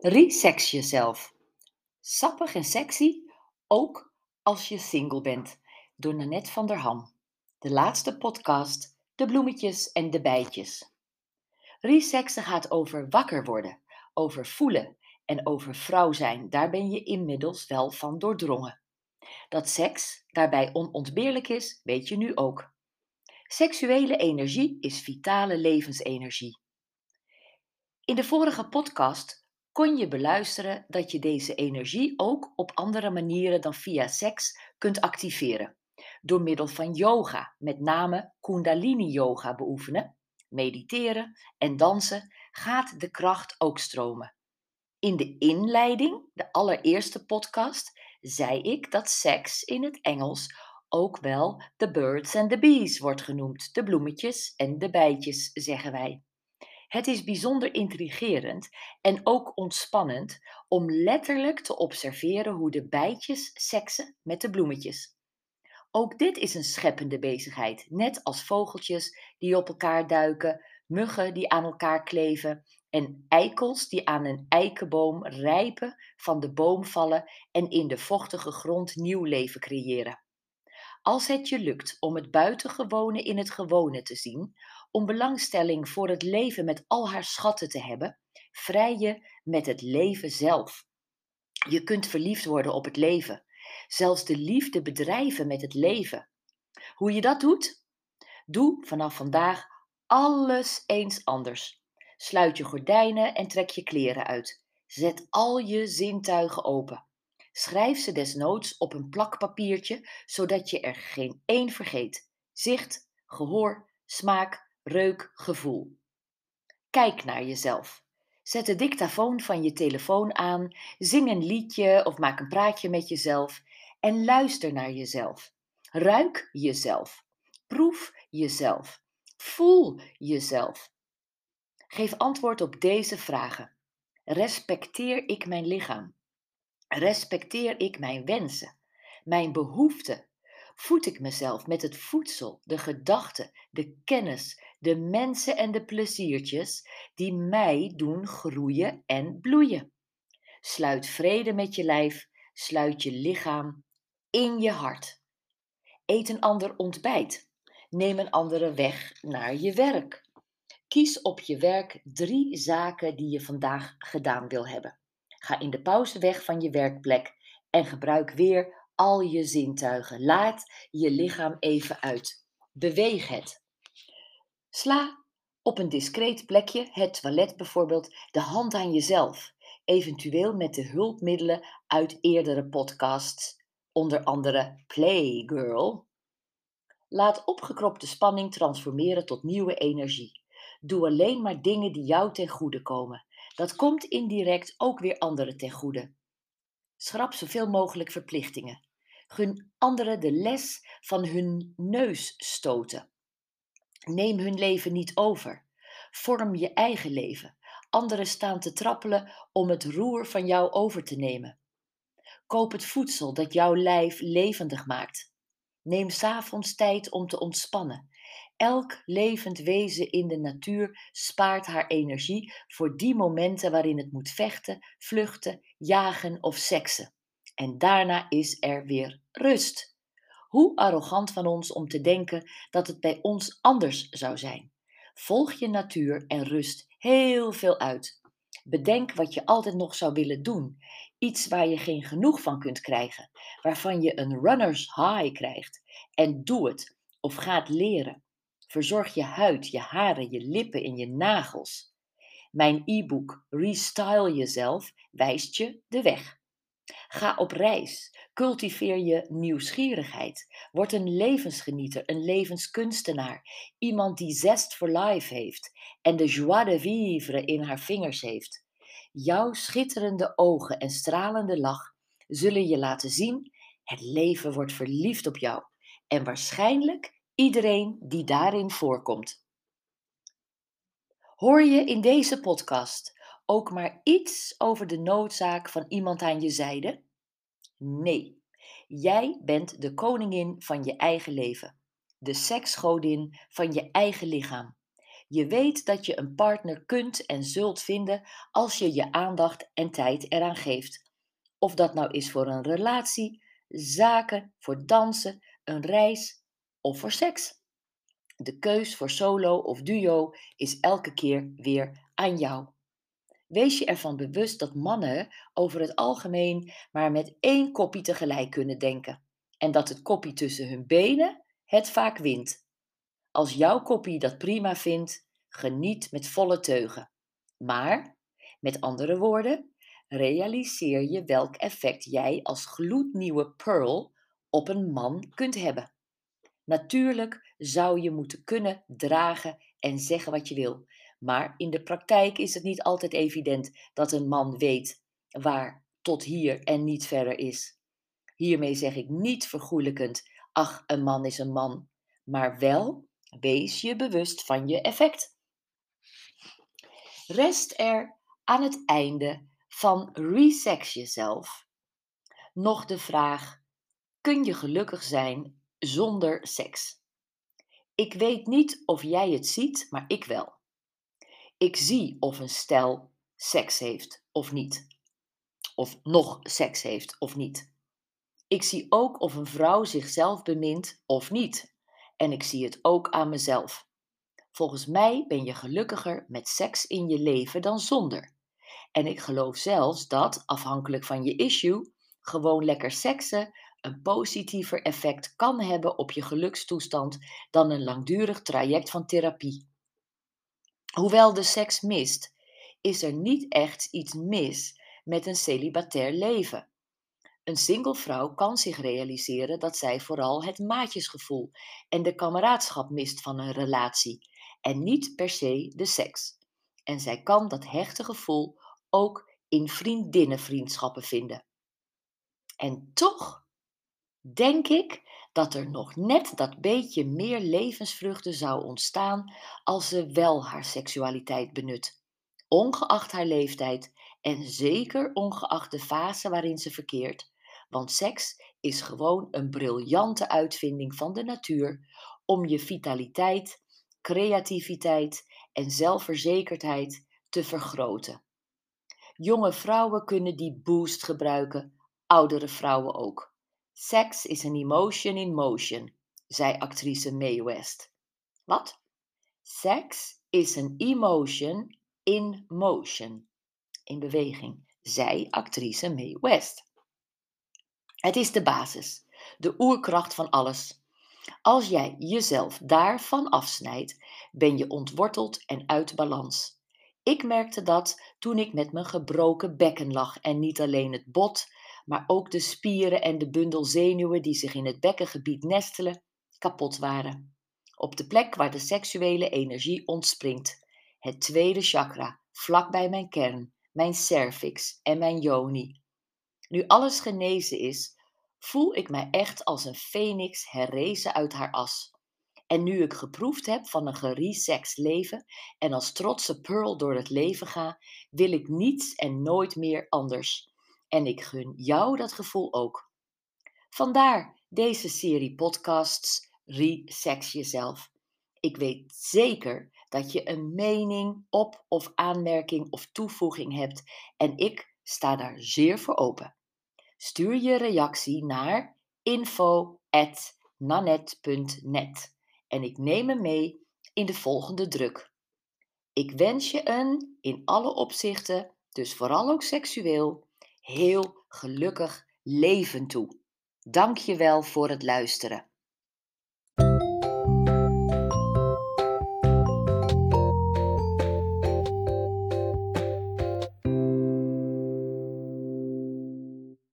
Resex jezelf. Sappig en sexy, ook als je single bent. Door Nanette van der Ham. De laatste podcast, de bloemetjes en de bijtjes. Resexen gaat over wakker worden, over voelen en over vrouw zijn. Daar ben je inmiddels wel van doordrongen. Dat seks daarbij onontbeerlijk is, weet je nu ook. Seksuele energie is vitale levensenergie. In de vorige podcast kon je beluisteren dat je deze energie ook op andere manieren dan via seks kunt activeren. Door middel van yoga, met name Kundalini yoga beoefenen, mediteren en dansen, gaat de kracht ook stromen. In de inleiding, de allereerste podcast, zei ik dat seks in het Engels ook wel the birds and the bees wordt genoemd. De bloemetjes en de bijtjes, zeggen wij. Het is bijzonder intrigerend en ook ontspannend om letterlijk te observeren hoe de bijtjes seksen met de bloemetjes. Ook dit is een scheppende bezigheid, net als vogeltjes die op elkaar duiken, muggen die aan elkaar kleven en eikels die aan een eikenboom rijpen, van de boom vallen en in de vochtige grond nieuw leven creëren. Als het je lukt om het buitengewone in het gewone te zien, om belangstelling voor het leven met al haar schatten te hebben, vrij je met het leven zelf. Je kunt verliefd worden op het leven, zelfs de liefde bedrijven met het leven. Hoe je dat doet? Doe vanaf vandaag alles eens anders. Sluit je gordijnen en trek je kleren uit. Zet al je zintuigen open. Schrijf ze desnoods op een plakpapiertje, zodat je er geen één vergeet. Zicht, gehoor, smaak, reuk, gevoel. Kijk naar jezelf. Zet de dictafoon van je telefoon aan, zing een liedje of maak een praatje met jezelf en luister naar jezelf. Ruik jezelf. Proef jezelf. Voel jezelf. Geef antwoord op deze vragen. Respecteer ik mijn lichaam? Respecteer ik mijn wensen, mijn behoeften? Voed ik mezelf met het voedsel, de gedachten, de kennis, de mensen en de pleziertjes die mij doen groeien en bloeien? Sluit vrede met je lijf, sluit je lichaam in je hart. Eet een ander ontbijt. Neem een andere weg naar je werk. Kies op je werk drie zaken die je vandaag gedaan wil hebben. Ga in de pauze weg van je werkplek en gebruik weer al je zintuigen. Laat je lichaam even uit. Beweeg het. Sla op een discreet plekje, het toilet bijvoorbeeld, de hand aan jezelf. Eventueel met de hulpmiddelen uit eerdere podcasts, onder andere Playgirl. Laat opgekropte spanning transformeren tot nieuwe energie. Doe alleen maar dingen die jou ten goede komen. Dat komt indirect ook weer anderen ten goede. Schrap zoveel mogelijk verplichtingen. Gun anderen de les van hun neus stoten. Neem hun leven niet over. Vorm je eigen leven. Anderen staan te trappelen om het roer van jou over te nemen. Koop het voedsel dat jouw lijf levendig maakt. Neem s'avonds tijd om te ontspannen Elk levend wezen in de natuur spaart haar energie voor die momenten waarin het moet vechten, vluchten, jagen of seksen. En daarna is er weer rust. Hoe arrogant van ons om te denken dat het bij ons anders zou zijn. Volg je natuur en rust heel veel uit. Bedenk wat je altijd nog zou willen doen. Iets waar je geen genoeg van kunt krijgen, waarvan je een runner's high krijgt. En doe het of ga het leren. Verzorg je huid, je haren, je lippen en je nagels. Mijn e-book Restyle Jezelf wijst je de weg. Ga op reis. Cultiveer je nieuwsgierigheid. Word een levensgenieter, een levenskunstenaar. Iemand die zest voor life heeft en de joie de vivre in haar vingers heeft. Jouw schitterende ogen en stralende lach zullen je laten zien: het leven wordt verliefd op jou. En waarschijnlijk iedereen die daarin voorkomt. Hoor je in deze podcast ook maar iets over de noodzaak van iemand aan je zijde? Nee, jij bent de koningin van je eigen leven, de seksgodin van je eigen lichaam. Je weet dat je een partner kunt en zult vinden als je je aandacht en tijd eraan geeft. Of dat nou is voor een relatie, zaken, voor dansen, een reis of voor seks. De keus voor solo of duo is elke keer weer aan jou. Wees je ervan bewust dat mannen over het algemeen maar met één koppie tegelijk kunnen denken en dat het koppie tussen hun benen het vaak wint. Als jouw koppie dat prima vindt, geniet met volle teugen. Maar, met andere woorden, realiseer je welk effect jij als gloednieuwe Pearl op een man kunt hebben. Natuurlijk zou je moeten kunnen dragen en zeggen wat je wil, maar in de praktijk is het niet altijd evident dat een man weet waar tot hier en niet verder is. Hiermee zeg ik niet vergoelijkend, ach, een man is een man, maar wel wees je bewust van je effect. Rest er aan het einde van Resex jezelf nog de vraag: kun je gelukkig zijn zonder seks? Ik weet niet of jij het ziet, maar ik wel. Ik zie of een stel seks heeft of niet. Of nog seks heeft of niet. Ik zie ook of een vrouw zichzelf bemint of niet. En ik zie het ook aan mezelf. Volgens mij ben je gelukkiger met seks in je leven dan zonder. En ik geloof zelfs dat, afhankelijk van je issue, gewoon lekker seksen een positiever effect kan hebben op je gelukstoestand dan een langdurig traject van therapie. Hoewel de seks mist, is er niet echt iets mis met een celibatair leven. Een single vrouw kan zich realiseren dat zij vooral het maatjesgevoel en de kameraadschap mist van een relatie en niet per se de seks. En zij kan dat hechte gevoel ook in vriendinnenvriendschappen vinden. En toch denk ik dat er nog net dat beetje meer levensvruchten zou ontstaan als ze wel haar seksualiteit benut, ongeacht haar leeftijd en zeker ongeacht de fase waarin ze verkeert. Want seks is gewoon een briljante uitvinding van de natuur om je vitaliteit, creativiteit en zelfverzekerdheid te vergroten. Jonge vrouwen kunnen die boost gebruiken, oudere vrouwen ook. Sex is an emotion in motion, zei actrice Mae West. Wat? Sex is een emotion in motion. In beweging, zei actrice Mae West. Het is de basis, de oerkracht van alles. Als jij jezelf daarvan afsnijdt, ben je ontworteld en uit balans. Ik merkte dat toen ik met mijn gebroken bekken lag en niet alleen het bot, maar ook de spieren en de bundel zenuwen die zich in het bekkengebied nestelen, kapot waren. Op de plek waar de seksuele energie ontspringt, het tweede chakra, vlak bij mijn kern, mijn cervix en mijn yoni. Nu alles genezen is, voel ik mij echt als een phoenix herrezen uit haar as. En nu ik geproefd heb van een geresext leven en als trotse Pearl door het leven ga, wil ik niets en nooit meer anders. En ik gun jou dat gevoel ook. Vandaar deze serie podcasts Resex Jezelf. Ik weet zeker dat je een mening op of aanmerking of toevoeging hebt en ik sta daar zeer voor open. Stuur je reactie naar info@nanet.net en ik neem hem mee in de volgende druk. Ik wens je een, in alle opzichten, dus vooral ook seksueel, heel gelukkig leven toe. Dank je wel voor het luisteren.